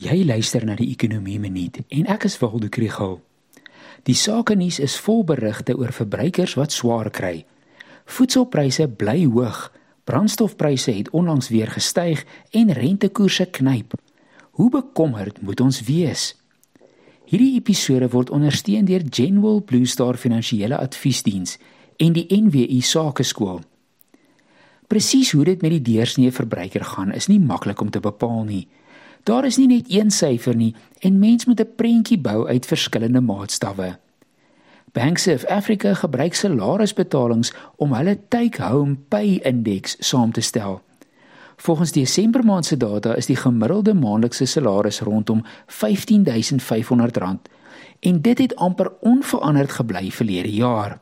Jy luister na die Ekonomie Minuut en ek is Waldo Krugel. Die sakenuus is vol berigte oor verbruikers wat swaar kry. Voedselpryse bly hoog, brandstofpryse het onlangs weer gestyg en rentekoerse knyp. Hoe bekommerd moet ons wees? Hierdie episode word ondersteun deur Genwell Blue Star Finansiële Adviesdiens en die NWI Sakeskool. Presies hoe dit met die deursnee verbruiker gaan, is nie maklik om te bepaal nie. Daar is nie net een syfer nie en mens moet 'n prentjie bou uit verskillende maatstawwe. Banks of Africa gebruik salarisbetalings om hulle take-home pay indeks saam te stel. Volgens Desember maand se data is die gemiddelde maandelikse salaris rondom R15500 en dit het amper onveranderd gebly verlede jaar.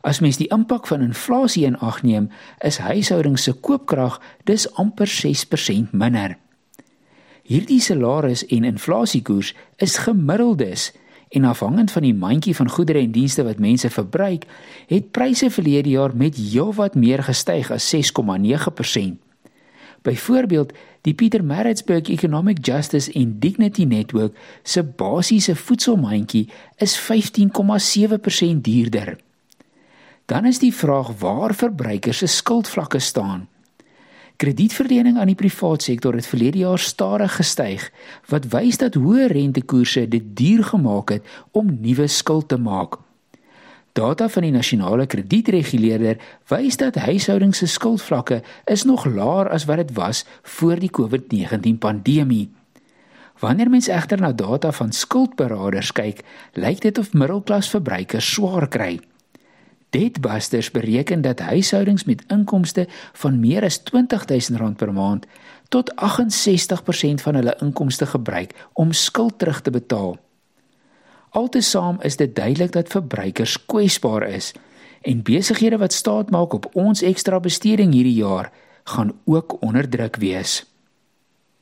As mens die impak van inflasie in ag neem, is huishoudings se koopkrag dus amper 6% minder. Hierdie salaris en inflasiekoers is gemiddeldes en afhangend van die mandjie van goedere en dienste wat mense verbruik, het pryse verlede jaar met heelwat meer gestyg as 6,9%. Byvoorbeeld, die Pietermaritzburg Economic Justice and Dignity Network se basiese voedselmandjie is 15,7% duurder. Dan is die vraag waar verbruikers se skuldvlakke staan. Kredietverlening aan die private sektor het verlede jaar stadig gestyg, wat wys dat hoë rentekoerse dit duur gemaak het om nuwe skuld te maak. Data van die nasionale kredietreguleerder wys dat huishoudings se skuldvlakke is nog laer as wat dit was voor die COVID-19 pandemie. Wanneer mens egter na data van skuldberaders kyk, lyk dit of middelklas verbruikers swaar kry. Debtbusters bereken dat huishoudings met inkomste van meer as R20000 per maand tot 68% van hulle inkomste gebruik om skuld terug te betaal. Altesaam is dit duidelik dat verbruikers kwesbaar is en besighede wat staat maak op ons ekstra besteding hierdie jaar gaan ook onder druk wees.